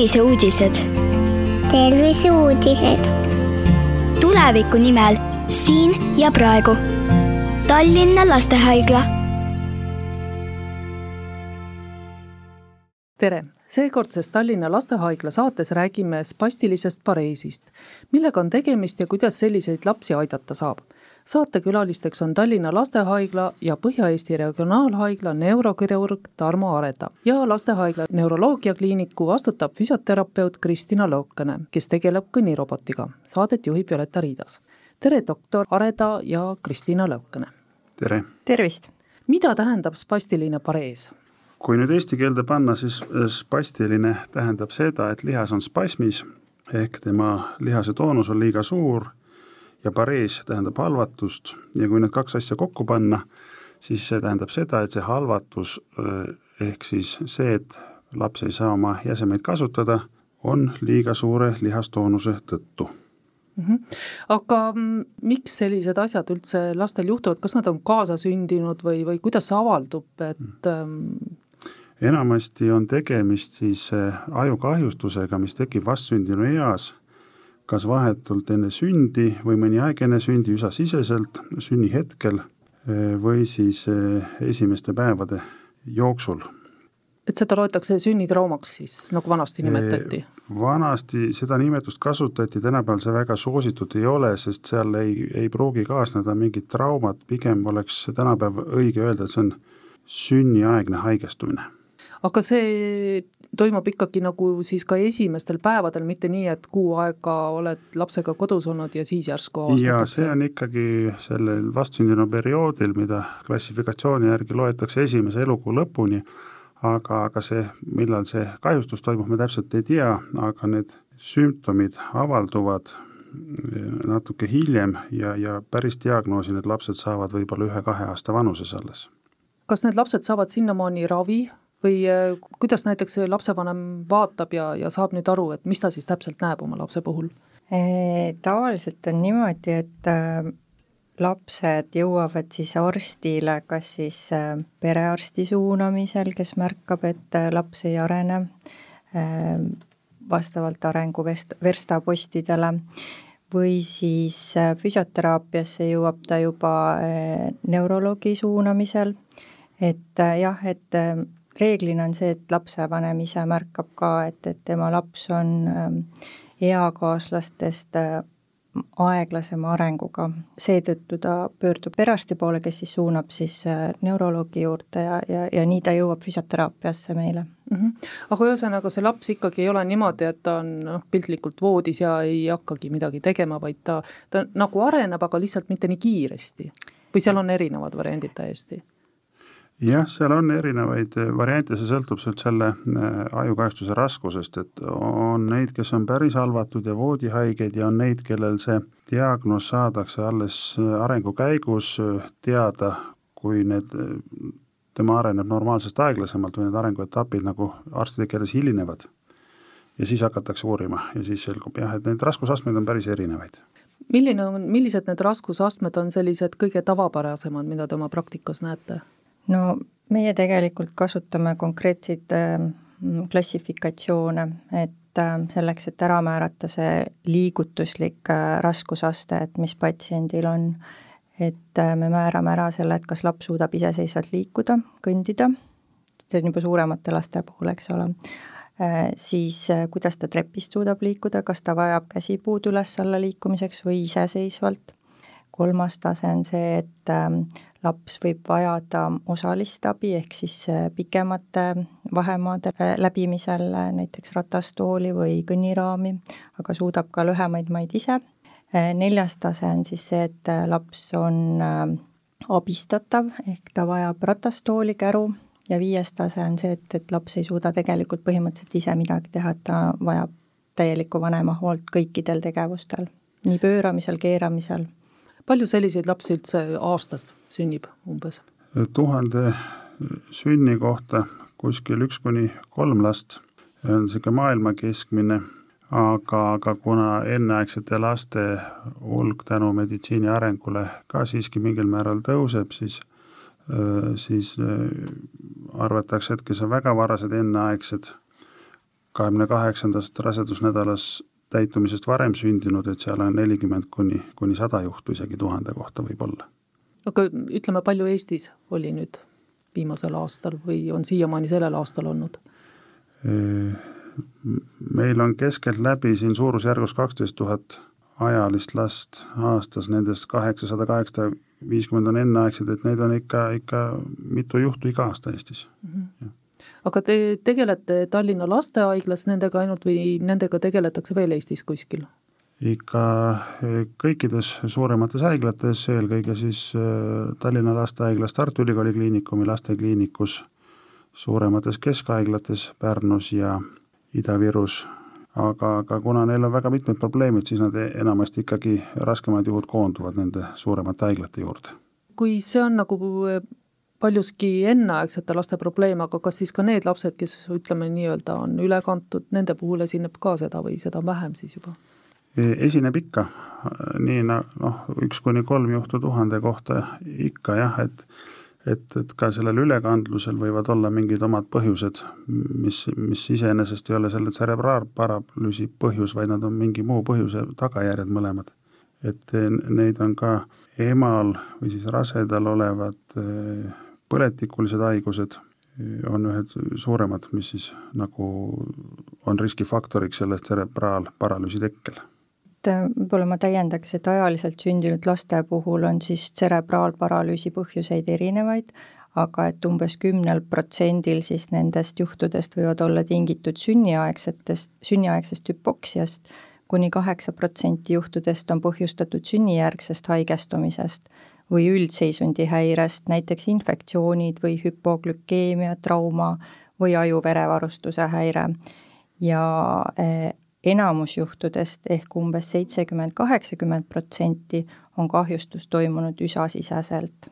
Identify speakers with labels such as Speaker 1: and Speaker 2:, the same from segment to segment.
Speaker 1: terviseuudised.
Speaker 2: terviseuudised.
Speaker 1: tuleviku nimel siin ja praegu. Tallinna Lastehaigla.
Speaker 3: tere, seekordses Tallinna Lastehaigla saates räägime spastilisest pareesist. millega on tegemist ja kuidas selliseid lapsi aidata saab saatekülalisteks on Tallinna Lastehaigla ja Põhja-Eesti Regionaalhaigla neurokirurg Tarmo Areda ja Lastehaigla neuroloogiakliiniku vastutav füsioterapeut Kristina Lõokene, kes tegeleb kõnnirobotiga. saadet juhib Violeta Riidas. tere, doktor Areda ja Kristina Lõokene!
Speaker 4: tere!
Speaker 3: tervist! mida tähendab spastiline parees?
Speaker 4: kui nüüd eesti keelde panna, siis spastiline tähendab seda, et lihas on spasmis ehk tema lihase toonus on liiga suur ja parees tähendab halvatust ja kui need kaks asja kokku panna, siis see tähendab seda, et see halvatus ehk siis see, et laps ei saa oma jäsemeid kasutada, on liiga suure lihastoonuse tõttu
Speaker 3: mm. -hmm. aga miks sellised asjad üldse lastel juhtuvad, kas nad on kaasasündinud või, või kuidas see avaldub, et ähm...
Speaker 4: enamasti on tegemist siis ajukahjustusega, mis tekib vastsündinu eas kas vahetult enne sündi või mõni aeg enne sündi üsasiseselt, sünnihetkel eh, või siis eh, esimeste päevade jooksul.
Speaker 3: et seda loetakse sünnitraumaks siis, nagu vanasti nimetati?
Speaker 4: Eh, vanasti seda nimetust kasutati, tänapäeval see väga soositud ei ole, sest seal ei, ei pruugi kaasneda mingit traumat, pigem oleks tänapäev õige öelda, et see on sünniaegne haigestumine.
Speaker 3: Aga see toimub ikkagi nagu siis ka esimestel päevadel, mitte nii, et kuu aega oled lapsega kodus olnud ja siis järsku
Speaker 4: avastatakse? see on ikkagi sellel vastsündinu perioodil, mida klassifikatsiooni järgi loetakse esimese elukuu lõpuni, aga, aga see, millal see kahjustus toimub, me täpselt ei tea, aga need sümptomid avalduvad natuke hiljem ja, ja päris diagnoosi need lapsed saavad võib-olla ühe-kahe aasta vanuses alles.
Speaker 3: kas need lapsed saavad sinnamaani ravi või äh, kuidas näiteks lapsevanem vaatab ja, ja saab nüüd aru, et mis ta siis täpselt näeb oma lapse puhul?
Speaker 5: Tavaliselt on niimoodi, et äh, lapsed jõuavad siis arstile, kas siis äh, perearsti suunamisel, kes märkab, et laps ei arene vastavalt arengu vest-, verstapostidele, või siis füsioteraapiasse jõuab ta juba neuroloogi suunamisel, et jah, et reeglina on see, et lapsevanem ise märkab ka, et, et tema laps on ähm, eakaaslastest äh, aeglasema arenguga, seetõttu ta pöördub perearsti poole, kes siis suunab siis äh, neuroloogi juurde ja, ja, ja nii ta jõuab füsioteraapiasse meile mm.
Speaker 3: -hmm. aga ühesõnaga, see laps ikkagi ei ole niimoodi, et ta on noh, piltlikult voodis ja ei hakkagi midagi tegema, vaid ta, ta nagu areneb, aga lihtsalt mitte nii kiiresti? või seal on erinevad variandid täiesti?
Speaker 4: Jah, seal on erinevaid eh, variante, see sõltub sealt selle eh, ajukahjustuse raskusest, et on neid, kes on päris halvatud ja voodihaigeid ja on neid, kellel see diagnoos saadakse alles eh, arengu käigus teada, kui need, tema areneb normaalsest aeglasemalt või need arenguetapid nagu arstide keeles hilinevad. ja siis hakatakse uurima ja siis selgub jah, et neid raskusastmeid on päris erinevaid
Speaker 3: milline on, millised need raskusastmed on sellised kõige tavapärasemad, mida te oma praktikas näete?
Speaker 5: No meie tegelikult kasutame konkreetseid äh, klassifikatsioone, et äh, selleks, et ära määrata see liigutuslik äh, raskusaste, et mis patsiendil on, et me määrame ära selle, et kas laps suudab iseseisvalt liikuda, kõndida, see on juba suuremate laste puhul, eks ole, siis kuidas ta trepist suudab liikuda, kas ta vajab käsipuud üles-alla liikumiseks või iseseisvalt kolmas tase on see, et ähm, laps võib vajada osalist abi, ehk siis äh, pikemate vahemaade läbimisel, äh, näiteks ratastooli või kõnniraami, aga suudab ka lühemaid maid ise. Äh, neljas tase on siis see, et laps on abistatav, ehk ta vajab ratastooli, käru, ja viies tase on see, et, et laps ei suuda tegelikult põhimõtteliselt ise midagi teha, et ta vajab täielikku vanema hoolt kõikidel tegevustel, nii pööramisel, keeramisel
Speaker 3: palju selliseid lapsi üldse aastas sünnib umbes?
Speaker 4: tuhande sünni kohta kuskil üks kuni kolm last, on niisugune maailma keskmine, aga, aga kuna enneaegsete laste hulk tänu meditsiini arengule ka siiski mingil määral tõuseb, siis siis arvatakse, et kes on väga varased enneaegsed, kahekümne kaheksandast rasedusnädalas täitumisest varem sündinud, et seal on nelikümmend kuni, kuni sada juhtu isegi tuhande kohta võib-olla.
Speaker 3: aga ütleme, palju Eestis oli nüüd viimasel aastal või on siiamaani sellel aastal olnud?
Speaker 4: meil on keskeltläbi siin suurusjärgus kaksteist tuhat ajalist last aastas, nendest kaheksasada, kaheksasada viiskümmend on enneaegsed, et neid on ikka, ikka mitu juhtu iga aasta Eestis mm.
Speaker 3: -hmm. Aga te tegelete Tallinna lastehaiglas nendega ainult või nendega tegeletakse veel Eestis kuskil?
Speaker 4: ikka kõikides suuremates haiglates, eelkõige siis äh, Tallinna Lastehaiglas, Tartu Ülikooli Kliinikumi lastekliinikus, suuremates keskhaiglates Pärnus ja Ida-Virus aga, aga kuna neil on väga mitmed probleemid, siis nad enamasti ikkagi raskemad juhud koonduvad nende suuremate haiglate juurde.
Speaker 3: kui see on nagu eh, paljuski enneaegsete laste probleem, aga kas siis ka need lapsed, kes ütleme nii-öelda on üle kantud, nende puhul esineb ka seda või seda vähem siis juba?
Speaker 4: Esineb ikka, nii noh, üks kuni kolm juhtu tuhande kohta ikka jah, et et, et ka sellel ülekandlusel võivad olla mingid omad põhjused, mis, mis iseenesest ei ole selle tserebraalparalüüsi põhjus, vaid nad on mingi muu põhjuse tagajärjed mõlemad. et neid on ka emal või siis rasedal olevad eh, põletikulised haigused eh, on ühed suuremad, mis siis nagu on riskifaktoriks selle tserebraalparalüüsi tekkel.
Speaker 5: Et äh, võib-olla ma täiendaks, et ajaliselt sündinud laste puhul on siis tserebraalparalüüsi põhjuseid erinevaid, aga et umbes kümnel protsendil siis nendest juhtudest võivad olla tingitud sünniaegsetest, sünniaegsest hüpoksiast, kuni kaheksa protsenti juhtudest on põhjustatud sünnijärgsest haigestumisest või üldseisundi häirest, näiteks infektsioonid või hüpoglükeemia, trauma või ajuverevarustuse häire ja äh, enamus juhtudest ehk umbes seitsekümmend, kaheksakümmend protsenti on kahjustus toimunud üsasiseselt.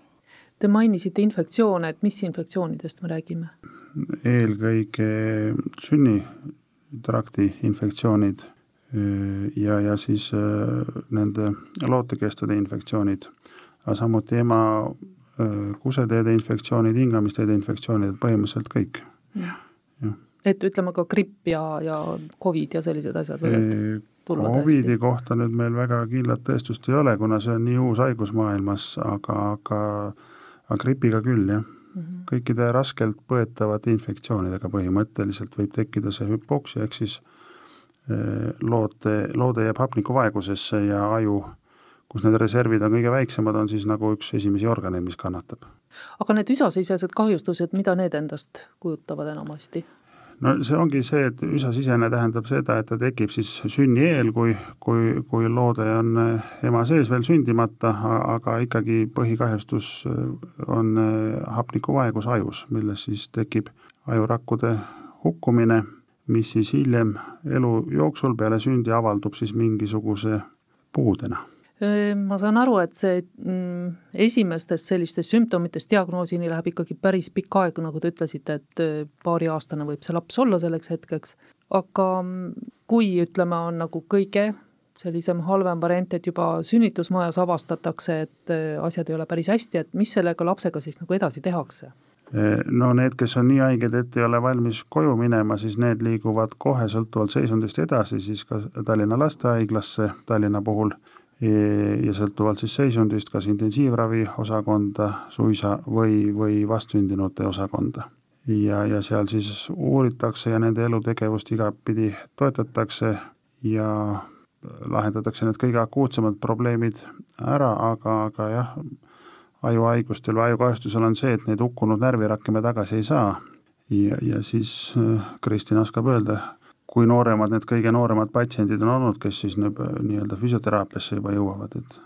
Speaker 3: Te mainisite infektsioone, et mis infektsioonidest me räägime?
Speaker 4: eelkõige sünnitrakti infektsioonid ja, ja siis nende lootekestade infektsioonid, aga samuti ema kuseteede infektsioonid, hingamisteede infektsioonid, põhimõtteliselt kõik.
Speaker 3: et ütleme ka gripp ja, ja Covid ja sellised asjad võivad tulla
Speaker 4: Covidi täiesti. kohta nüüd meil väga kindlat tõestust ei ole, kuna see on nii uus haigus maailmas, aga, aga, aga gripiga küll, jah mm. -hmm. kõikide raskelt põetavate infektsioonidega põhimõtteliselt võib tekkida see hüpoksia, ehk siis loote, loode jääb hapnikuvaegusesse ja aju kus need reservid on kõige väiksemad, on siis nagu üks esimesi organeid, mis kannatab.
Speaker 3: aga need üsasisesed kahjustused, mida need endast kujutavad enamasti?
Speaker 4: no see ongi see, et üsasisene tähendab seda, et ta tekib siis sünni eel, kui, kui, kui loode on ema sees veel sündimata, aga ikkagi põhikahjustus on hapnikuvaegus ajus, milles siis tekib ajurakkude hukkumine, mis siis hiljem elu jooksul peale sündi avaldub siis mingisuguse puudena
Speaker 3: ma saan aru, et see mm, esimestest sellistest sümptomitest diagnoosini läheb ikkagi päris pikk aeg, nagu te ütlesite, et paariaastane võib see laps olla selleks hetkeks, aga mm, kui ütleme, on nagu kõige sellisem halvem variant, et juba sünnitusmajas avastatakse, et asjad ei ole päris hästi, et mis sellega lapsega siis nagu edasi tehakse?
Speaker 4: no need, kes on nii haiged, et ei ole valmis koju minema, siis need liiguvad kohe sõltuvalt seisundist edasi siis ka Tallinna lastehaiglasse Tallinna puhul ja sõltuvalt siis seisundist, kas intensiivravi osakonda suisa või, või vastsündinute osakonda. ja, ja seal siis uuritakse ja nende elutegevust igapidi toetatakse ja lahendatakse need kõige akuutsemad probleemid ära, aga, aga jah, ajuhaigustel või ajukahjustusel on see, et neid hukkunud närvirakke me tagasi ei saa ja, ja siis äh, Kristina oskab öelda, kui nooremad need kõige nooremad patsiendid on olnud, kes siis nii-öelda füsioteraapiasse juba jõuavad, et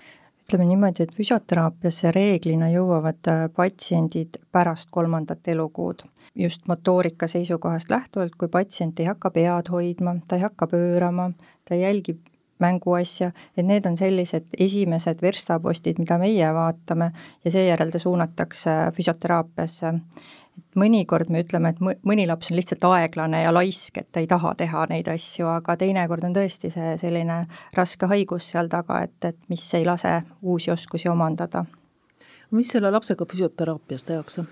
Speaker 5: ütleme niimoodi, et füsioteraapiasse reeglina jõuavad äh, patsiendid pärast kolmandat elukuud. just motoorika seisukohast lähtuvalt, kui patsient ei hakka pead hoidma, ta ei hakka pöörama, ta jälgib mänguasja, et need on sellised esimesed verstapostid, mida meie vaatame ja seejärel ta suunatakse füsioteraapiasse et mõnikord me ütleme, et mõni laps on lihtsalt aeglane ja laisk, et ta ei taha teha neid asju, aga teinekord on tõesti see selline raske haigus seal taga, et, et mis ei lase uusi oskusi omandada.
Speaker 3: mis selle lapsega füsioteraapias tehakse?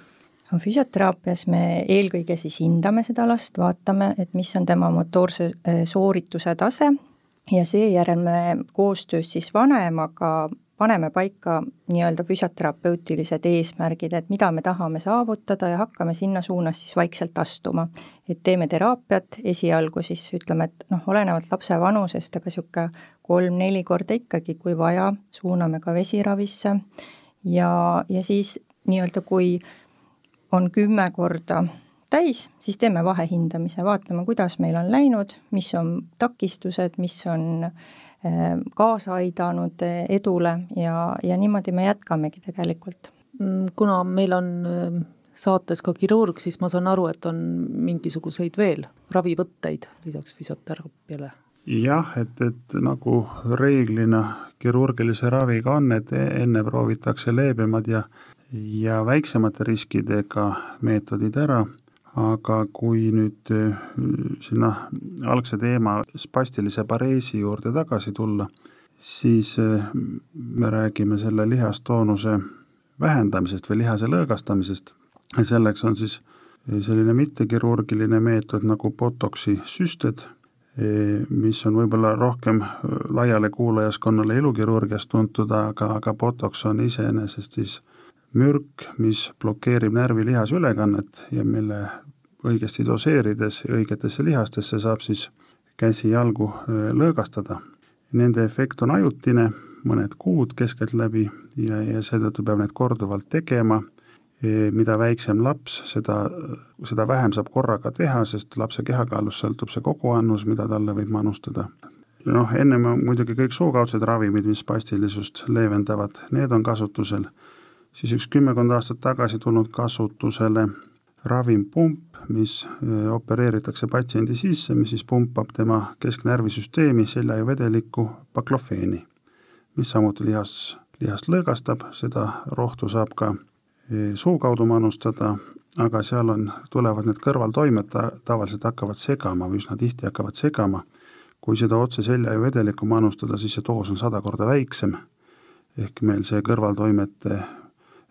Speaker 5: füsioteraapias me eelkõige siis hindame seda last, vaatame, et mis on tema motoorse äh, soorituse tase ja seejärel me koostöös siis vanemaga paneme paika nii-öelda füsioterapeutilised eesmärgid, et mida me tahame saavutada ja hakkame sinna suunas siis vaikselt astuma. et teeme teraapiat, esialgu siis ütleme, et noh, olenevalt lapse vanusest, aga niisugune kolm-neli korda ikkagi, kui vaja, suuname ka vesiravisse ja, ja siis nii-öelda, kui on kümme korda täis, siis teeme vahehindamise, vaatame, kuidas meil on läinud, mis on takistused, mis on äh, kaasa aidanud eh, edule ja, ja niimoodi me jätkamegi tegelikult.
Speaker 3: Mm, kuna meil on ehm, saates ka kirurg, siis ma saan aru, et on mingisuguseid veel ravivõtteid lisaks füsioteraapiale?
Speaker 4: jah, et, et nagu reeglina kirurgilise raviga on, et enne proovitakse leebemad ja ja väiksemate riskidega meetodid ära aga kui nüüd äh, sinna algse teema spastilise pareesi juurde tagasi tulla, siis äh, me räägime selle lihastoonuse vähendamisest või lihase lõõgastamisest. selleks on siis äh, selline mittekirurgiline meetod nagu botoksi süsted, mis on võib-olla rohkem laiale kuulajaskonnale ilukirurgiast tuntud, aga, aga botoks on iseenesest siis mürk, mis blokeerib närvilihasülekannet ja mille õigesti doseerides õigetesse lihastesse saab siis käsi-jalgu lõõgastada. Nende efekt on ajutine, mõned kuud keskeltläbi ja, ja seetõttu peab neid korduvalt tegema, e, mida väiksem laps, seda, seda vähem saab korraga teha, sest lapse kehakaalust sõltub see koguannus, mida talle võib manustada. noh, ennem on muidugi kõik suukaudsed ravimid, mis spastilisust leevendavad, need on kasutusel siis üks kümmekond aastat tagasi tulnud kasutusele ravimpump, mis eh, opereeritakse patsiendi sisse, mis siis pumpab tema kesknärvisüsteemi seljajuvedelikku baklofeeni, mis samuti lihas, lihast lõõgastab, seda rohtu saab ka eh, suu kaudu manustada, aga seal on, tulevad need kõrvaltoimed, ta tavaliselt hakkavad segama või üsna tihti hakkavad segama. kui seda otse seljajuvedelikku manustada, siis see doos on sada korda väiksem, ehk meil see kõrvaltoimete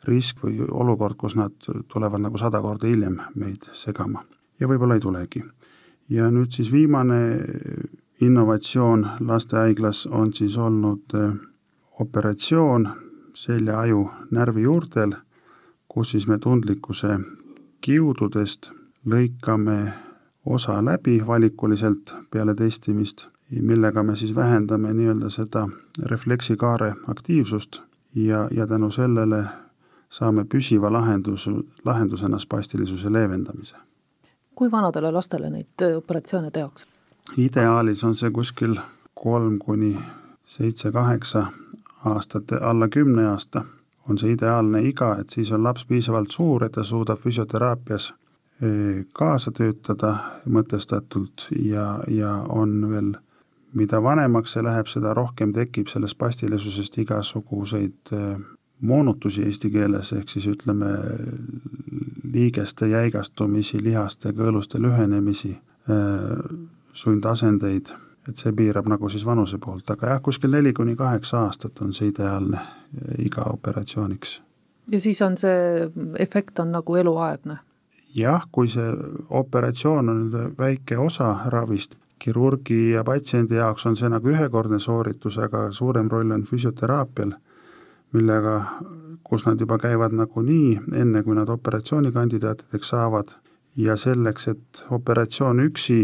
Speaker 4: risk või olukord, kus nad tulevad nagu sada korda hiljem meid segama ja võib-olla ei tulegi. ja nüüd siis viimane innovatsioon lastehaiglas on siis olnud äh, operatsioon selja-aju närvijuurtel, kus siis me tundlikkuse kiududest lõikame osa läbi valikuliselt peale testimist, millega me siis vähendame nii-öelda seda refleksikaare aktiivsust ja, ja tänu sellele saame püsiva lahendus, lahendusena spastilisuse leevendamise.
Speaker 3: kui vanadele lastele neid äh, operatsioone tehakse?
Speaker 4: ideaalis on see kuskil kolm kuni seitse-kaheksa aastat, alla kümne aasta on see ideaalne iga, et siis on laps piisavalt suur, et ta suudab füsioteraapias äh, kaasa töötada mõtestatult ja, ja on veel, mida vanemaks see läheb, seda rohkem tekib sellest pastilisusest igasuguseid äh, moonutusi eesti keeles, ehk siis ütleme, liigeste jäigastumisi, lihaste, kõõluste lühenemisi, äh, sundasendeid, et see piirab nagu siis vanuse poolt, aga jah, kuskil neli kuni kaheksa aastat on see ideaalne iga operatsiooniks.
Speaker 3: ja siis on see efekt on nagu eluaegne?
Speaker 4: jah, kui see operatsioon on väike osa ravist, kirurgi ja patsiendi jaoks on see nagu ühekordne sooritus, aga suurem roll on füsioteraapial millega, kus nad juba käivad nagunii, enne kui nad operatsioonikandidaatideks saavad. Ja selleks, et operatsioon üksi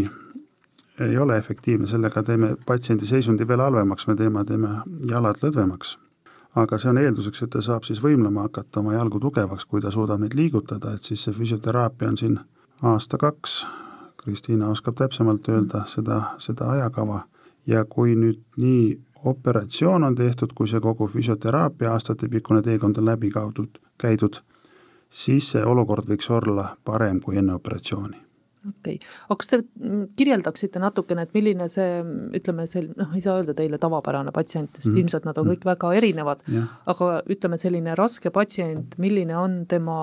Speaker 4: ei ole efektiivne, sellega teeme patsiendi seisundi veel halvemaks, me teeme, teeme jalad lõdvemaks. aga see on eelduseks, et ta saab siis võimlema hakata, oma jalgu tugevaks, kui ta suudab neid liigutada, et siis see füsioteraapia on siin aasta-kaks, Kristiina oskab täpsemalt öelda seda, seda ajakava, ja kui nüüd nii operatsioon on tehtud, kui see kogu füsioteraapia aastatepikkune teekond on läbi kaudud, käidud, siis see olukord võiks olla parem kui enne operatsiooni
Speaker 3: okei okay., aga kas te kirjeldaksite natukene, et milline see, ütleme, see noh, ei saa öelda teile tavapärane patsient, sest mm. ilmselt nad on kõik mm. väga erinevad, aga ütleme, selline raske patsient, milline on tema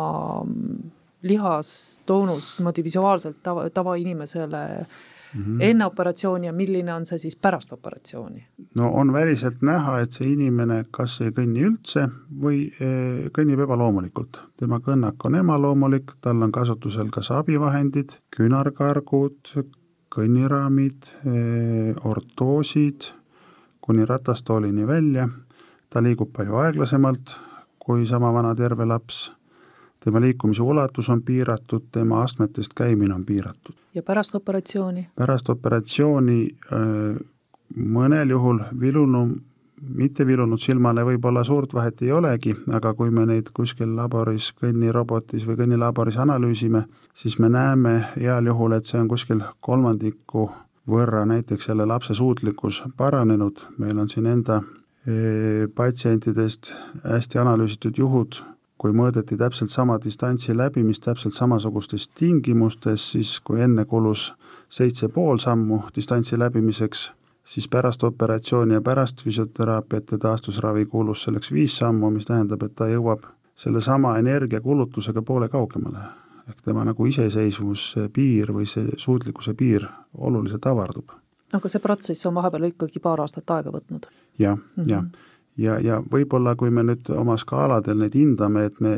Speaker 3: lihastoonus niimoodi visuaalselt tava, tavainimesele mm -hmm. enne operatsiooni ja milline on see siis pärast operatsiooni?
Speaker 4: no on väliselt näha, et see inimene kas ei kõnni üldse või e, kõnnib ebaloomulikult. tema kõnnak on ebaloomulik, tal on kasutusel kas abivahendid, küünarkargud, kõnniraamid, e, ortoosid, kuni ratastoolini välja, ta liigub palju aeglasemalt kui sama vana terve laps tema liikumise ulatus on piiratud, tema astmetest käimine on piiratud.
Speaker 3: ja pärast operatsiooni?
Speaker 4: pärast operatsiooni äh, mõnel juhul vilunum, mitte vilunud silmale võib-olla suurt vahet ei olegi, aga kui me neid kuskil laboris, kõnnirobotis või kõnnilaboris analüüsime, siis me näeme heal juhul, et see on kuskil kolmandiku võrra näiteks selle lapse suutlikkus paranenud, meil on siin enda äh, patsientidest hästi analüüsitud juhud, kui mõõdeti täpselt sama distantsi läbimist täpselt samasugustes tingimustes, siis kui enne kulus seitse pool sammu distantsi läbimiseks, siis pärast operatsiooni ja pärast füsioteraapiat ja taastusravi kulus selleks viis sammu, mis tähendab, et ta jõuab sellesama energiakulutusega poole kaugemale. ehk tema nagu iseseisvuse piir või see suutlikkuse piir oluliselt avardub.
Speaker 3: aga see protsess on vahepeal ikkagi paar aastat aega võtnud
Speaker 4: ja,? jah jah ja, ja võib-olla kui me nüüd oma skaaladel neid hindame, et me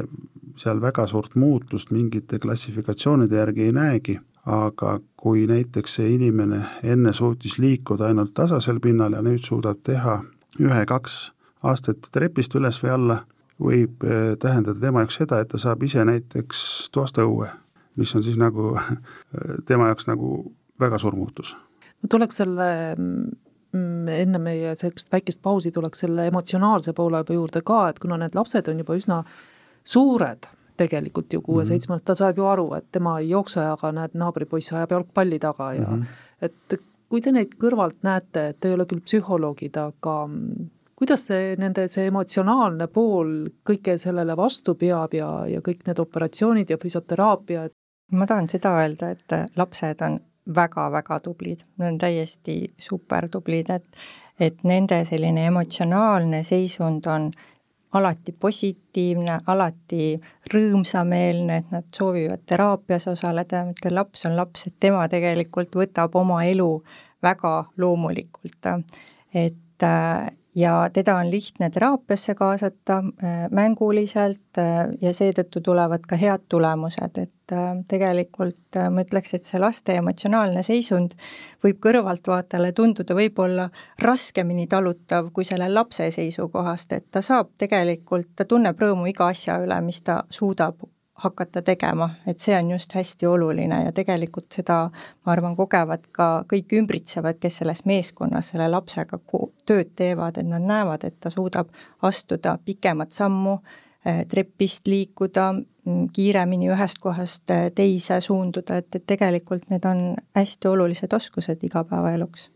Speaker 4: seal väga suurt muutust mingite klassifikatsioonide järgi ei näegi, aga kui näiteks see inimene enne suutis liikuda ainult tasasel pinnal ja nüüd suudab teha ühe-kaks astet trepist üles või alla, võib eh, tähendada tema jaoks seda, et ta saab ise näiteks toast õue, mis on siis nagu tema jaoks nagu väga suur muutus.
Speaker 3: ma tuleks selle enne meie sellist väikest pausi tuleks selle emotsionaalse poole juurde ka, et kuna need lapsed on juba üsna suured, tegelikult ju kuue-seitsme aastast, ta saab ju aru, et tema ei jookse, aga näed, naabripoiss ajab jalgpalli taga ja mm -hmm. et kui te neid kõrvalt näete, et te ei ole küll psühholoogid, aga kuidas see, nende see emotsionaalne pool kõike sellele vastu peab ja, ja kõik need operatsioonid ja füsioteraapia,
Speaker 5: ma tahan seda öelda, et lapsed on väga-väga tublid, nad on täiesti supertublid, et et nende selline emotsionaalne seisund on alati positiivne, alati rõõmsameelne, et nad soovivad teraapias osaleda, et laps on laps, et tema tegelikult võtab oma elu väga loomulikult. et ja teda on lihtne teraapiasse kaasata äh, mänguliselt äh, ja seetõttu tulevad ka head tulemused, et äh, tegelikult ma ütleks, et see laste emotsionaalne seisund võib kõrvaltvaatajale tunduda võib-olla raskemini talutav kui selle lapse seisukohast, et ta saab tegelikult, ta tunneb rõõmu iga asja üle, mis ta suudab hakata tegema, et see on just hästi oluline ja tegelikult seda, ma arvan, kogevad ka kõik ümbritsevad, kes selles meeskonnas selle lapsega tööd teevad, et nad näevad, et ta suudab astuda pikemat sammu, eh, trepist liikuda, mm, kiiremini ühest kohast eh, teise suunduda, et, et tegelikult need on hästi olulised oskused igapäevaeluks.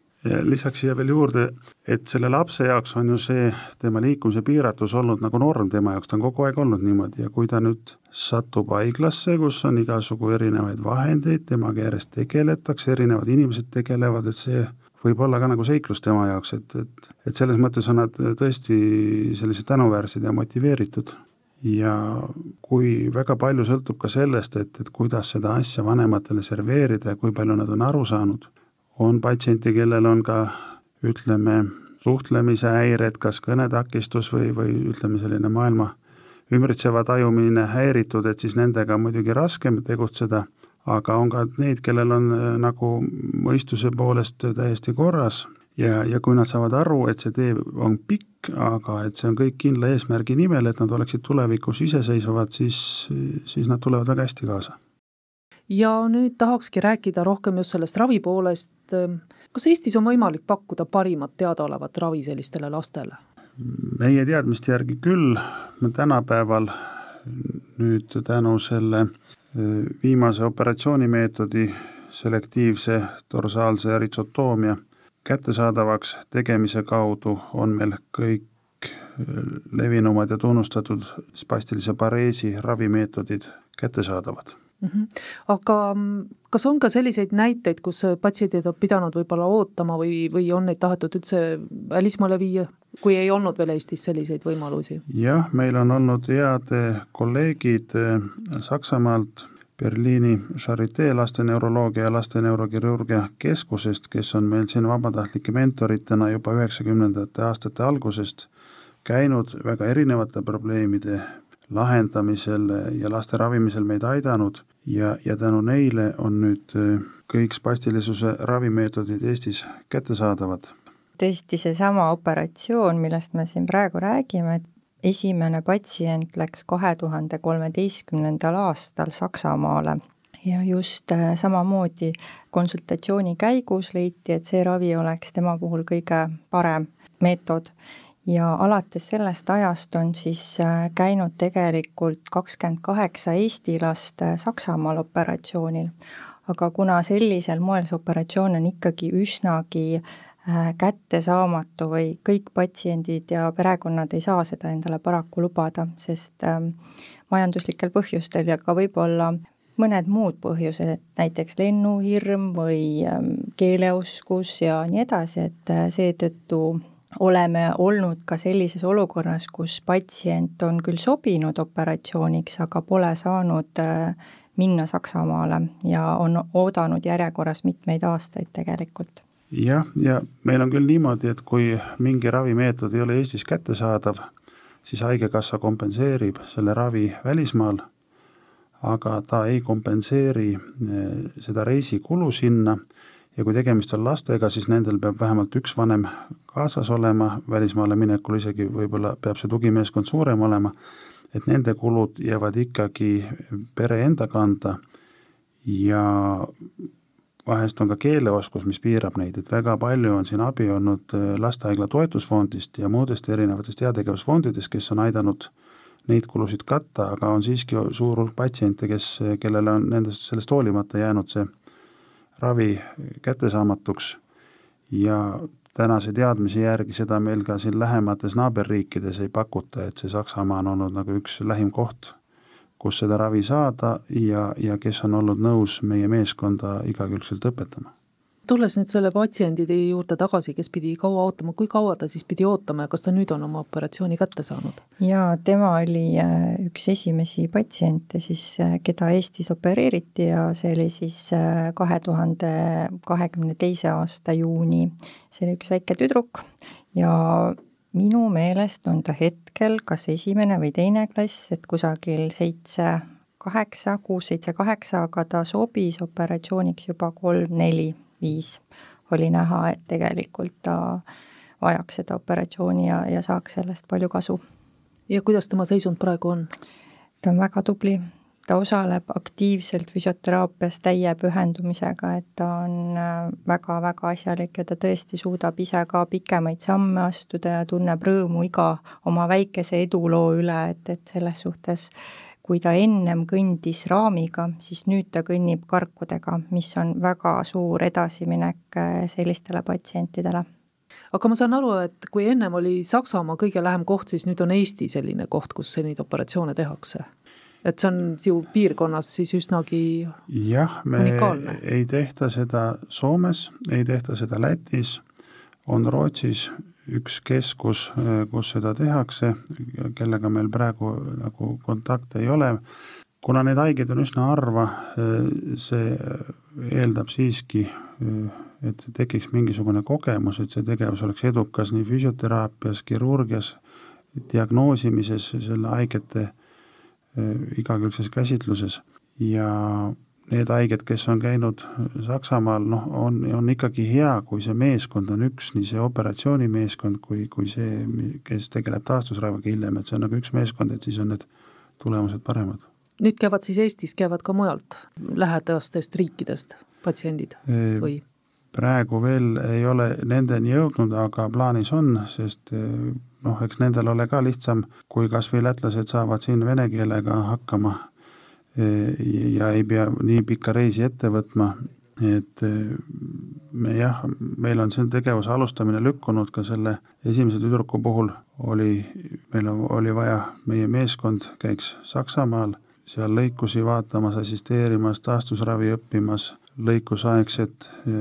Speaker 4: Lisaks siia veel juurde, et selle lapse jaoks on ju see tema liikumise piiratus olnud nagu norm tema jaoks, ta on kogu aeg olnud niimoodi ja kui ta nüüd satub haiglasse, kus on igasugu erinevaid vahendeid, temaga järjest tegeletakse, erinevad inimesed tegelevad, et see võib olla ka nagu seiklus tema jaoks, et, et, et selles mõttes on nad tõesti sellised tänuväärsed ja motiveeritud. ja kui väga palju sõltub ka sellest, et, et kuidas seda asja vanematele serveerida ja kui palju nad on aru saanud on patsiente, kellel on ka ütleme, suhtlemise häired, kas kõnetakistus või, või ütleme, selline maailma ümbritseva tajumine häiritud, et siis nendega on muidugi raskem tegutseda, aga on ka neid, kellel on äh, nagu mõistuse poolest täiesti korras ja, ja kui nad saavad aru, et see tee on pikk, aga et see on kõik kindla eesmärgi nimel, et nad oleksid tulevikus iseseisvad, siis, siis nad tulevad väga hästi kaasa
Speaker 3: ja nüüd tahakski rääkida rohkem just sellest ravi poolest. Kas Eestis on võimalik pakkuda parimat teadaolevat ravi sellistele lastele?
Speaker 4: meie teadmiste järgi küll, tänapäeval nüüd tänu selle e, viimase operatsioonimeetodi selektiivse dorsaalse eritsotoomia kättesaadavaks tegemise kaudu on meil kõik e, levinumad ja tunnustatud spastilise pareesi ravimeetodid kättesaadavad
Speaker 3: mm. -hmm. aga kas on ka selliseid näiteid, kus patsiendid on pidanud võib-olla ootama või, või on neid tahetud üldse välismaale viia, kui ei olnud veel Eestis selliseid võimalusi?
Speaker 4: jah, meil on olnud head kolleegid eh, Saksamaalt, Berliini Charité lasteneuroloogia ja lasteneurokirurgia keskusest, kes on meil siin vabatahtlike mentoritena juba üheksakümnendate aastate algusest käinud väga erinevate probleemide lahendamisel ja laste ravimisel meid aidanud ja, ja tänu neile on nüüd kõik spastilisuse ravimeetodid Eestis kättesaadavad.
Speaker 5: tõesti, seesama operatsioon, millest me siin praegu räägime, et esimene patsient läks kahe tuhande kolmeteistkümnendal aastal Saksamaale ja just äh, samamoodi konsultatsiooni käigus leiti, et see ravi oleks tema puhul kõige parem meetod ja alates sellest ajast on siis äh, käinud tegelikult kakskümmend kaheksa Eesti last äh, Saksamaal operatsioonil. aga kuna sellisel moel see operatsioon on ikkagi üsnagi Äh, kättesaamatu või kõik patsiendid ja perekonnad ei saa seda endale paraku lubada, sest ähm, majanduslikel põhjustel ja ka võib-olla mõned muud põhjused, et näiteks lennuhirm või ähm, keeleoskus ja nii edasi, et seetõttu oleme olnud ka sellises olukorras, kus patsient on küll sobinud operatsiooniks, aga pole saanud äh, minna Saksamaale ja on oodanud järjekorras mitmeid aastaid tegelikult.
Speaker 4: Jah, ja meil on küll niimoodi, et kui mingi ravimeetod ei ole Eestis kättesaadav, siis Haigekassa kompenseerib selle ravi välismaal, aga ta ei kompenseeri eh, seda reisikulu sinna ja kui tegemist on lastega, siis nendel peab vähemalt üks vanem kaasas olema, välismaale minekul isegi võib-olla peab see tugimeeskond suurem olema, et nende kulud jäävad ikkagi pere enda kanda. Ja vahest on ka keeleoskus, mis piirab neid, et väga palju on siin abi olnud äh, Lastehaigla Toetusfondist ja muudest erinevatest heategevusfondidest, kes on aidanud neid kulusid katta, aga on siiski suur hulk patsiente, kes, kellele on nendest, sellest hoolimata jäänud see ravi kättesaamatuks ja tänase teadmise järgi seda meil ka siin lähemates naaberriikides ei pakuta, et see Saksamaa on olnud nagu üks lähim koht kus seda ravi saada ja, ja kes on olnud nõus meie meeskonda igakülgselt õpetama.
Speaker 3: Tulles nüüd selle patsiendi juurde tagasi, kes pidi kaua ootama, kui kaua ta siis pidi ootama ja kas ta nüüd on oma operatsiooni kätte saanud?
Speaker 5: jaa, tema oli äh, üks esimesi patsiente siis, äh, keda Eestis opereeriti ja see oli siis äh, kahe tuhande kahekümne teise aasta juuni. see oli üks väike tüdruk ja minu meelest on ta hetkel kas esimene või teine klass, et kusagil seitse, kaheksa, kuus, seitse, kaheksa, aga ta sobis operatsiooniks juba kolm, neli, viis. oli näha, et tegelikult ta vajaks seda operatsiooni ja, ja saaks sellest palju kasu.
Speaker 3: ja kuidas tema seisund praegu on?
Speaker 5: ta on väga tubli, ta osaleb aktiivselt füsioteraapias täie pühendumisega, et ta on väga-väga äh, asjalik ja ta tõesti suudab ise ka pikemaid samme astuda ja tunneb rõõmu iga oma väikese eduloo üle, et, et selles suhtes kui ta ennem kõndis raamiga, siis nüüd ta kõnnib karkudega, mis on väga suur edasiminek äh, sellistele patsientidele
Speaker 3: aga ma saan aru, et kui ennem oli Saksamaa kõige lähem koht, siis nüüd on Eesti selline koht, kus selliseid operatsioone tehakse et see on sinu piirkonnas siis üsnagi
Speaker 4: jah, me unikaalne. ei tehta seda Soomes, ei tehta seda Lätis, on Rootsis üks keskus, kus seda tehakse, kellega meil praegu nagu kontakte ei ole. kuna neid haigeid on üsna harva, see eeldab siiski, et tekiks mingisugune kogemus, et see tegevus oleks edukas nii füsioteraapias, kirurgias, diagnoosimises, selle haigete Äh, igakülgses käsitluses ja need haiged, kes on käinud Saksamaal, noh, on, on ikkagi hea, kui see meeskond on üks, nii see operatsioonimeeskond kui, kui see, kes tegeleb taastusraviga hiljem, et see on nagu üks meeskond, et siis on need tulemused paremad.
Speaker 3: nüüd käivad siis Eestis, käivad ka mujalt lähedastest riikidest patsiendid või?
Speaker 4: praegu veel ei ole nendeni jõudnud, aga plaanis on, sest noh, eks nendel ole ka lihtsam, kui kas või lätlased saavad siin vene keelega hakkama ja ei pea nii pikka reisi ette võtma, et e, me jah, meil on see tegevuse alustamine lükkunud ka selle esimese tüdruku puhul, oli, meil oli vaja, meie meeskond käiks Saksamaal, seal lõikusi vaatamas, assisteerimas, taastusravi õppimas, lõikusaegset e,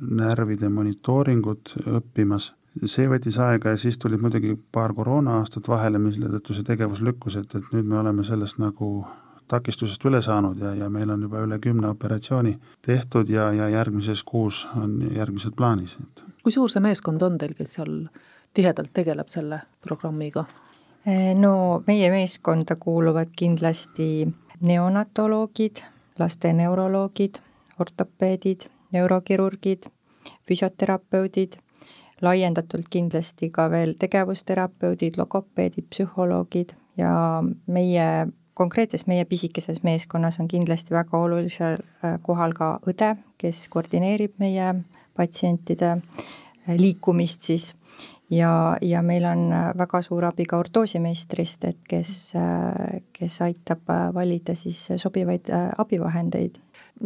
Speaker 4: närvide monitooringut õppimas. See võttis aega ja siis tulid muidugi paar koroona-aastat vahele, mille tõttu see tegevus lükkus, et, et nüüd me oleme sellest nagu takistusest üle saanud ja, ja meil on juba üle kümne operatsiooni tehtud ja, ja järgmises kuus on järgmised plaanis.
Speaker 3: kui suur see meeskond on teil, kes seal tihedalt tegeleb selle programmiga?
Speaker 5: no meie meeskonda kuuluvad kindlasti neonatoloogid, laste neuroloogid, ortopeedid, neurokirurgid, füsioterapeudid, laiendatult kindlasti ka veel tegevusterapeudid, logopeedid, psühholoogid ja meie konkreetses meie pisikeses meeskonnas on kindlasti väga olulisel äh, kohal ka õde, kes koordineerib meie patsientide äh, liikumist siis ja, ja meil on äh, väga suur abi ka ortoosimeistrist, et kes, kes aitab valida siis sobivaid abivahendeid.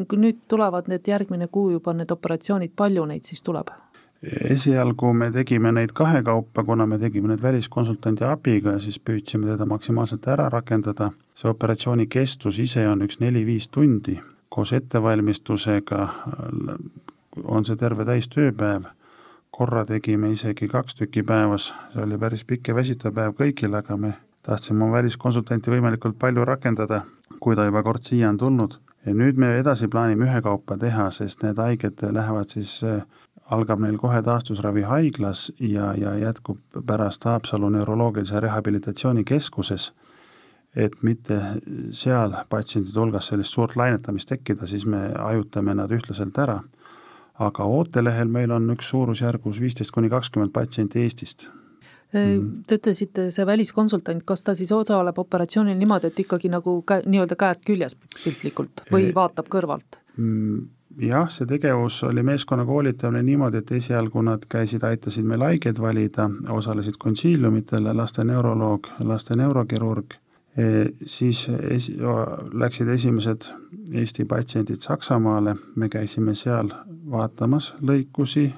Speaker 3: kui nüüd tulevad need järgmine kuu juba need operatsioonid, palju neid siis tuleb?
Speaker 4: esialgu me tegime neid kahekaupa, kuna me tegime need väliskonsultandi abiga ja siis püüdsime teda maksimaalselt ära rakendada. See operatsiooni kestus ise on üks neli-viis tundi, koos ettevalmistusega on see terve täistööpäev, korra tegime isegi kaks tükki päevas, see oli päris pikk ja väsitav päev kõigile, aga me tahtsime oma väliskonsultanti võimalikult palju rakendada, kui ta juba kord siia on tulnud. ja nüüd me edasi plaanime ühekaupa teha, sest need haiged lähevad siis algab neil kohe taastusravi haiglas ja, ja jätkub pärast Haapsalu neuroloogilise rehabilitatsiooni keskuses, et mitte seal patsientide hulgas sellist suurt lainetamist tekkida, siis me ajutame nad ühtlaselt ära. aga ootelehel meil on üks suurusjärgus viisteist kuni kakskümmend patsienti Eestist
Speaker 3: Mhm. Te ütlesite, see väliskonsultant, kas ta siis osaleb operatsioonil niimoodi, et ikkagi nagu käe, nii-öelda käed küljes piltlikult või vaatab kõrvalt?
Speaker 4: Mm, jah, see tegevus oli meeskonna koolitamine niimoodi, et esialgu nad käisid, aitasid meil haigeid valida, osalesid konsiiliumitel, laste neuroloog, laste neurokirurg, siis esi-, läksid esimesed Eesti patsiendid Saksamaale, me käisime seal vaatamas lõikusi.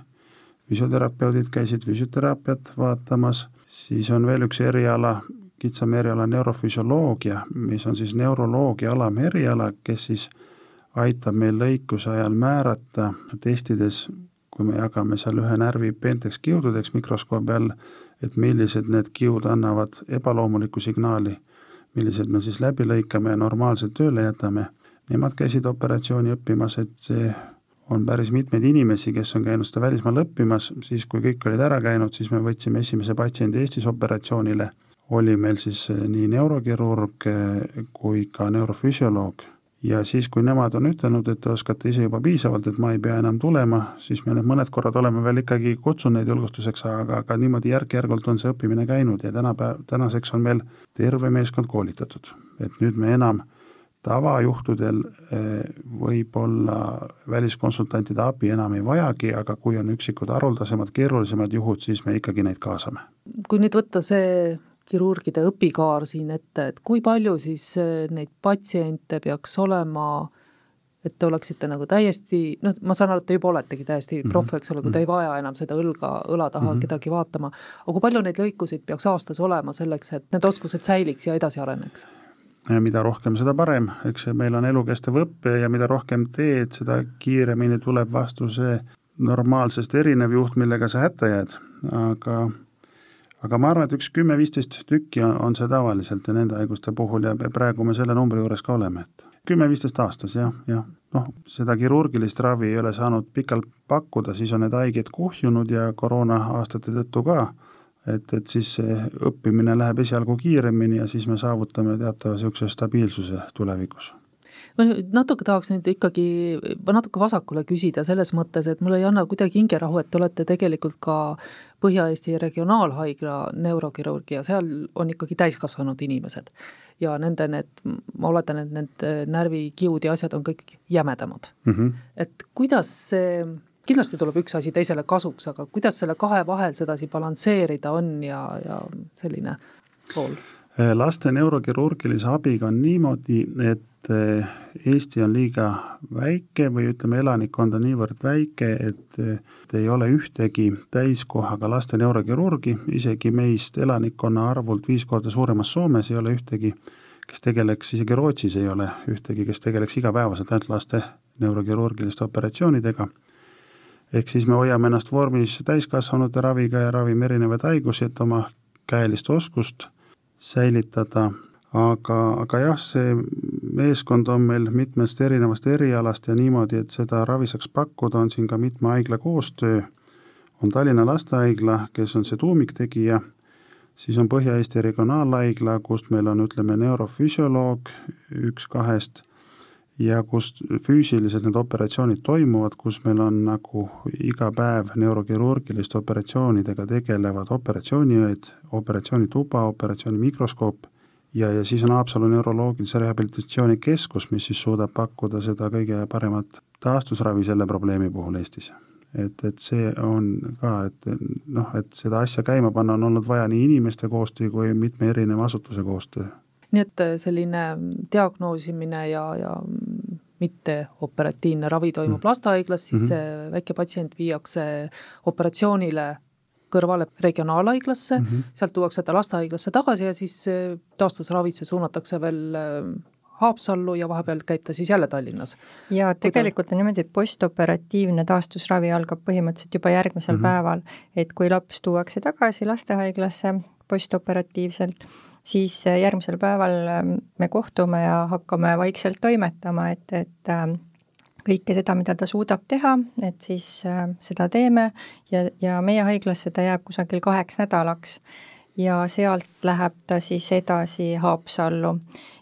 Speaker 4: Füsioterapeudid käisid füsioteraapiat vaatamas, siis on veel üks eriala, kitsam eriala neurofüsioloogia, mis on siis neuroloogia alameriala, kes siis aitab meil lõikuse ajal määrata, testides, kui me jagame seal ühe närvi peenteks kiududeks mikroskoobi all, et millised need kiud annavad ebaloomulikku signaali, millised me siis läbi lõikame ja normaalselt tööle jätame. Nemad käisid operatsiooni õppimas, et see on päris mitmeid inimesi, kes on käinud seda välismaal õppimas, siis kui kõik olid ära käinud, siis me võtsime esimese patsiendi Eestis operatsioonile, oli meil siis eh, nii neurokirurg eh, kui ka neurofüsioloog. Ja siis, kui nemad on ütelnud, et te oskate ise juba piisavalt, et ma ei pea enam tulema, siis me need mõned korrad oleme veel ikkagi kutsunud julgustuseks, aga, aga niimoodi järk-järgult on see õppimine käinud ja tänapäev, tänaseks on meil terve meeskond koolitatud. et nüüd me enam tavajuhtudel eh, võib-olla väliskonsultantide abi enam ei vajagi, aga kui on üksikud haruldasemad, keerulisemad juhud, siis me ikkagi neid kaasame.
Speaker 3: kui nüüd võtta see kirurgide õpikaar siin ette, et kui palju siis eh, neid patsiente peaks olema, et te oleksite nagu täiesti, noh, ma saan aru, et te juba oletegi täiesti mm -hmm. proff, eks ole, kui te ei vaja enam seda õlga, õla taha mm -hmm. kedagi vaatama, aga kui palju neid lõikusid peaks aastas olema selleks, et need oskused säiliks ja edasi areneks?
Speaker 4: mida rohkem, seda parem, eks meil on elukestev õpe ja mida rohkem teed, seda kiiremini tuleb vastu see normaalsest erinev juht, millega sa hätta jääd, aga aga ma arvan, et üks kümme-viisteist tükki on, on see tavaliselt ja nende haiguste puhul ja praegu me selle numbri juures ka oleme, et kümme-viisteist aastas jah, jah, noh, seda kirurgilist ravi ei ole saanud pikalt pakkuda, siis on need haiged kuhjunud ja koroona aastate tõttu ka. Et, et siis õppimine läheb esialgu kiiremini ja siis me saavutame teatava niisuguse stabiilsuse tulevikus
Speaker 3: ma natuke tahaks nüüd ikkagi natuke vasakule küsida selles mõttes, et mul ei anna kuidagi hingerahu, et te olete tegelikult ka Põhja-Eesti Regionaalhaigla neurokirurg ja seal on ikkagi täiskasvanud inimesed. ja nende need, ma oletan, et need närvikiud ja asjad on kõik jämedamad mm. -hmm. et kuidas see kindlasti tuleb üks asi teisele kasuks, aga kuidas selle kahe vahel sedasi balansseerida on ja, ja selline pool?
Speaker 4: Laste neurokirurgilise abiga on niimoodi, et eh, Eesti on liiga väike või ütleme, elanikkond on niivõrd väike, et eh, ei ole ühtegi täiskohaga laste neurokirurgi, isegi meist elanikkonna arvult viis korda suuremas Soomes ei ole ühtegi, kes tegeleks, isegi Rootsis ei ole ühtegi, kes tegeleks igapäevaselt ainult laste neurokirurgiliste operatsioonidega. Ehk siis me hoiame ennast vormis täiskasvanute raviga ja ravime erinevaid haigusi, et oma käelist oskust säilitada, aga, aga jah, see meeskond on meil mitmest erinevast erialast ja niimoodi, et seda ravi saaks pakkuda, on siin ka mitme haigla koostöö, on Tallinna Lastehaigla, kes on see tuumiktegija, siis on Põhja-Eesti Regionaalhaigla, kust meil on, ütleme, neurofüsioloog üks kahest ja kus füüsiliselt need operatsioonid toimuvad, kus meil on nagu iga päev neurokirurgiliste operatsioonidega tegelevad operatsiooniõed, operatsioonituba, operatsioonimikroskoop ja, ja siis on Haapsalu neuroloogilise rehabilitatsiooni keskus, mis siis suudab pakkuda seda kõige paremat taastusravi selle probleemi puhul Eestis. et, et see on ka, et noh, et seda asja käima panna, on olnud vaja nii inimeste koostöö kui mitme erineva asutuse koostöö
Speaker 3: nii et äh, selline diagnoosimine ja, ja mitteoperatiivne ravi toimub mm. lastehaiglas, siis mm -hmm. see väike patsient viiakse operatsioonile kõrvale regionaalhaiglasse mm, -hmm. sealt tuuakse ta lastehaiglasse tagasi ja siis äh, taastusravisse suunatakse veel äh, Haapsallu ja vahepeal käib ta siis jälle Tallinnas.
Speaker 5: ja tegelikult on niimoodi, et postoperatiivne taastusravi algab põhimõtteliselt juba järgmisel mm -hmm. päeval, et kui laps tuuakse tagasi lastehaiglasse postoperatiivselt, siis äh, järgmisel päeval ähm, me kohtume ja hakkame vaikselt toimetama, et, et ähm, kõike seda, mida ta suudab teha, et siis äh, seda teeme ja, ja meie haiglasse ta jääb kusagil kaheks nädalaks. ja sealt läheb ta siis edasi Haapsallu.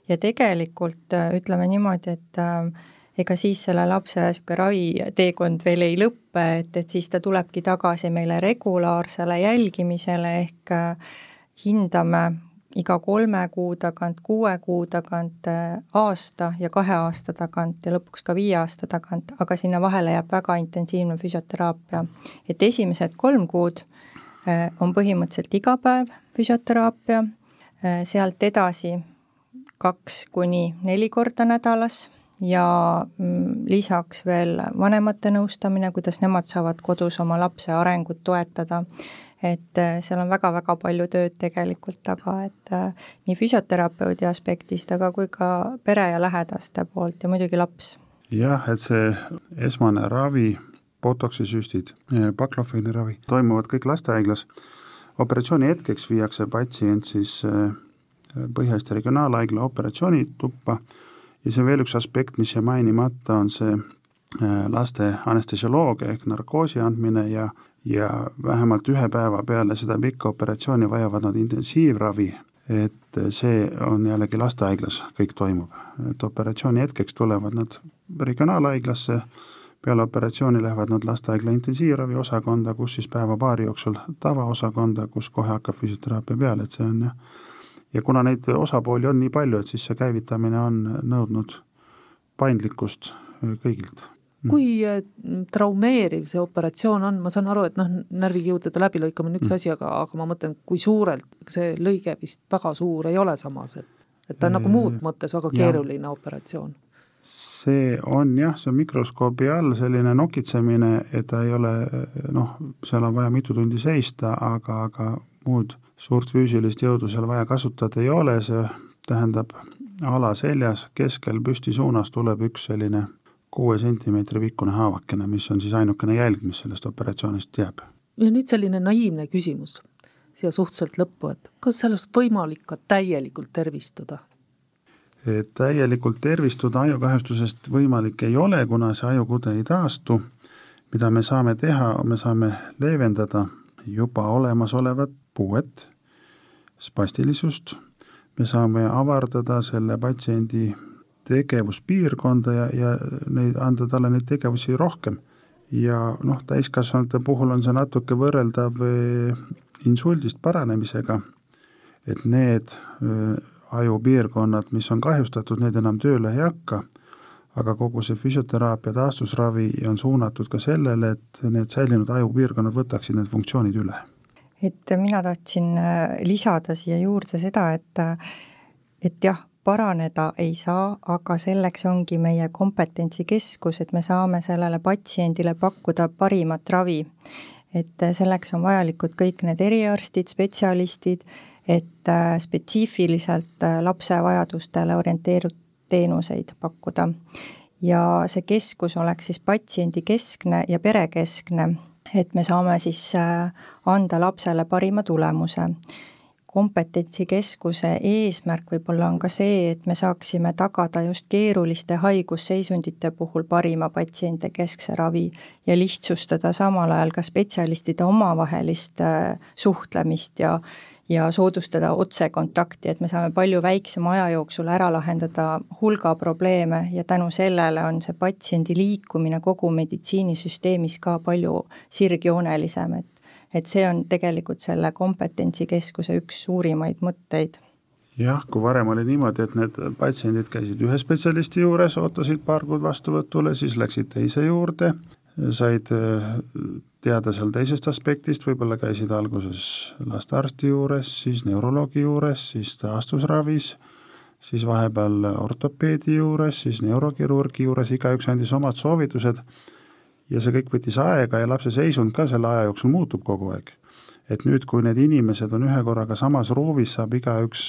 Speaker 5: ja tegelikult äh, ütleme niimoodi, et äh, ega siis selle lapse niisugune raviteekond veel ei lõppe, et, et siis ta tulebki tagasi meile regulaarsele jälgimisele ehk hindame iga kolme kuu tagant, kuue kuu tagant, äh, aasta ja kahe aasta tagant ja lõpuks ka viie aasta tagant, aga sinna vahele jääb väga intensiivne füsioteraapia. et esimesed kolm kuud äh, on põhimõtteliselt iga päev füsioteraapia, äh, sealt edasi kaks kuni neli korda nädalas ja mm, lisaks veel vanemate nõustamine, kuidas nemad saavad kodus oma lapse arengut toetada et äh, seal on väga-väga palju tööd tegelikult taga, et äh, nii füsioterapeudi aspektist, aga kui ka pere ja lähedaste poolt ja muidugi laps.
Speaker 4: jah, et see esmane ravi, botoksi süstid, baklofeeni ravi, toimuvad kõik lastehaiglas. operatsiooni hetkeks viiakse patsient siis äh, Põhja-Eesti Regionaalhaigla operatsioonituppa ja see on veel üks aspekt, mis jäi mainimata, on see laste anestesioloogia ehk narkoosi andmine ja ja vähemalt ühe päeva peale seda pikka operatsiooni vajavad nad intensiivravi, et see on jällegi lastehaiglas, kõik toimub. et operatsiooni hetkeks tulevad nad regionaalhaiglasse, peale operatsiooni lähevad nad lastehaigla intensiivravi osakonda, kus siis päeva-paari jooksul tavaosakonda, kus kohe hakkab füsioteraapia peale, et see on jah, ja kuna neid osapooli on nii palju, et siis see käivitamine on nõudnud paindlikkust kõigilt.
Speaker 3: Kui äh, traumeeriv see operatsioon on, ma saan aru, et noh, närvikiudude läbilõikamine on üks mm. asi, aga, aga ma mõtlen, kui suurelt, see lõige vist väga suur ei ole samas, et et ta on nagu muud mõttes väga keeruline ja. operatsioon.
Speaker 4: see on jah, see on mikroskoobi all selline nokitsemine, et ta ei ole noh, seal on vaja mitu tundi seista, aga, aga muud suurt füüsilist jõudu seal vaja kasutada ei ole, see tähendab ala seljas keskel püstisuunas tuleb üks selline kuue sentimeetri pikkune haavakene, mis on siis ainukene jälg, mis sellest operatsioonist jääb.
Speaker 3: ja nüüd selline naiivne küsimus siia suhteliselt lõppu, et kas sellest võimalik ka täielikult tervistuda?
Speaker 4: täielikult tervistuda ajukahjustusest võimalik ei ole, kuna see ajukude ei taastu. mida me saame teha, me saame leevendada juba olemasolevat puuet, spastilisust, me saame avardada selle patsiendi tegevuspiirkonda ja, ja neid, anda talle neid tegevusi rohkem. ja noh, täiskasvanute puhul on see natuke võrreldav eh, insuldist paranemisega, et need eh, ajupiirkonnad, mis on kahjustatud, need enam tööle ei hakka, aga kogu see füsioteraapia taastusravi on suunatud ka sellele, et need säilinud ajupiirkonnad võtaksid need funktsioonid üle.
Speaker 5: et mina tahtsin eh, lisada siia juurde seda, et et jah, paraneda ei saa, aga selleks ongi meie kompetentsikeskus, et me saame sellele patsiendile pakkuda parimat ravi. et selleks on vajalikud kõik need eriarstid, spetsialistid, et äh, spetsiifiliselt äh, lapse vajadustele orienteeritud teenuseid pakkuda. ja see keskus oleks siis patsiendikeskne ja perekeskne, et me saame siis äh, anda lapsele parima tulemuse kompetentsikeskuse eesmärk võib-olla on ka see, et me saaksime tagada just keeruliste haigusseisundite puhul parima patsiente keskse ravi ja lihtsustada samal ajal ka spetsialistide omavahelist äh, suhtlemist ja ja soodustada otsekontakti, et me saame palju väiksema aja jooksul ära lahendada hulga probleeme ja tänu sellele on see patsiendi liikumine kogu meditsiinisüsteemis ka palju sirgjoonelisem, et et see on tegelikult selle kompetentsikeskuse üks suurimaid mõtteid.
Speaker 4: Jah, kui varem oli niimoodi, et need patsiendid käisid ühe spetsialisti juures, ootasid paar kuud vastuvõtule, siis läksid teise juurde, said äh, teada seal teisest aspektist, võib-olla käisid alguses lastearsti juures, siis neuroloogi juures, siis taastusravis, siis vahepeal ortopeedi juures, siis neurokirurgi juures, igaüks andis omad soovitused ja see kõik võttis aega ja lapse seisund ka selle aja jooksul muutub kogu aeg. et nüüd, kui need inimesed on ühe korraga samas ruumis, saab igaüks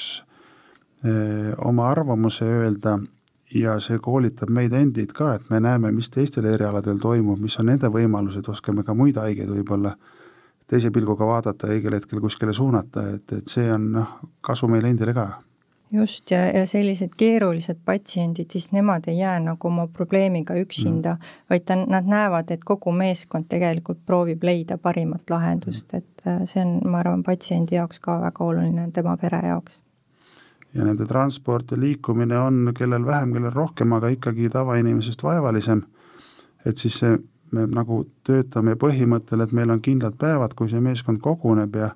Speaker 4: eh, oma arvamuse öelda ja see koolitab meid endid ka, et me näeme, mis teistel erialadel toimub, mis on nende võimalused, oskame ka muid haigeid võib-olla teise pilguga vaadata õigel hetkel kuskile suunata, et, et see on noh, kasu meile endile ka
Speaker 5: just, ja, ja sellised keerulised patsiendid, siis nemad ei jää nagu oma probleemiga üksinda mm., vaid ta, nad näevad, et kogu meeskond tegelikult proovib leida parimat lahendust, mm. et äh, see on, ma arvan, patsiendi jaoks ka väga oluline, tema pere jaoks.
Speaker 4: ja nende transport ja liikumine on kellel vähem, kellel rohkem, aga ikkagi tavainimesest vaevalisem, et siis see, me nagu töötame põhimõttel, et meil on kindlad päevad, kui see meeskond koguneb ja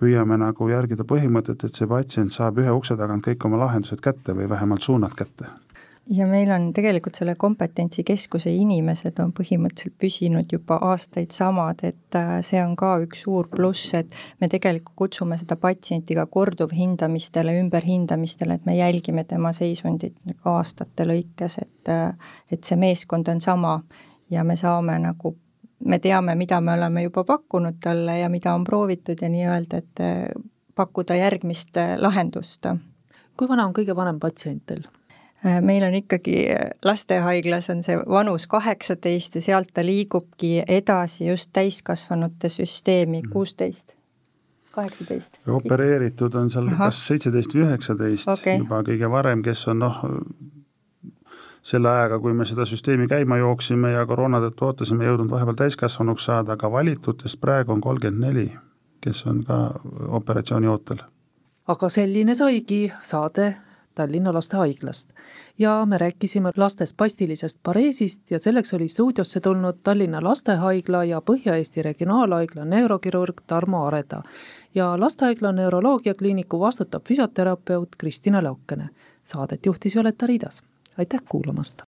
Speaker 4: püüame nagu järgida põhimõtet, et see patsient saab ühe ukse tagant kõik oma lahendused kätte või vähemalt suunad kätte.
Speaker 5: ja meil on tegelikult selle kompetentsikeskuse inimesed on põhimõtteliselt püsinud juba aastaid samad, et äh, see on ka üks suur pluss, et me tegelikult kutsume seda patsienti ka korduvhindamistele, ümberhindamistele, et me jälgime tema seisundit nagu aastate lõikes, et äh, et see meeskond on sama ja me saame nagu me teame, mida me oleme juba pakkunud talle ja mida on proovitud ja nii-öelda, et eh, pakkuda järgmist eh, lahendust.
Speaker 3: kui vana on kõige vanem patsient teil?
Speaker 5: Eh, meil on ikkagi lastehaiglas on see vanus kaheksateist ja sealt ta liigubki edasi just täiskasvanute süsteemi, mhm. kuusteist kaheksateist.
Speaker 4: opereeritud on seal Aha. kas seitseteist või üheksateist okay. juba kõige varem, kes on noh, selle ajaga, kui me seda süsteemi käima jooksime ja koroona tõttu ootasime, jõudnud vahepeal täiskasvanuks saada, aga valitutest praegu on kolmkümmend neli, kes on ka operatsiooni ootel.
Speaker 3: aga selline saigi saade Tallinna Lastehaiglast. ja me rääkisime laste spastilisest pareesist ja selleks oli stuudiosse tulnud Tallinna Lastehaigla ja Põhja-Eesti Regionaalhaigla neurokirurg Tarmo Areda ja lastehaigla neuroloogiakliiniku vastutav füsioterapeut Kristina Laukene. Saadet juhtis Violeta Riidas Aitäh kuulamasta.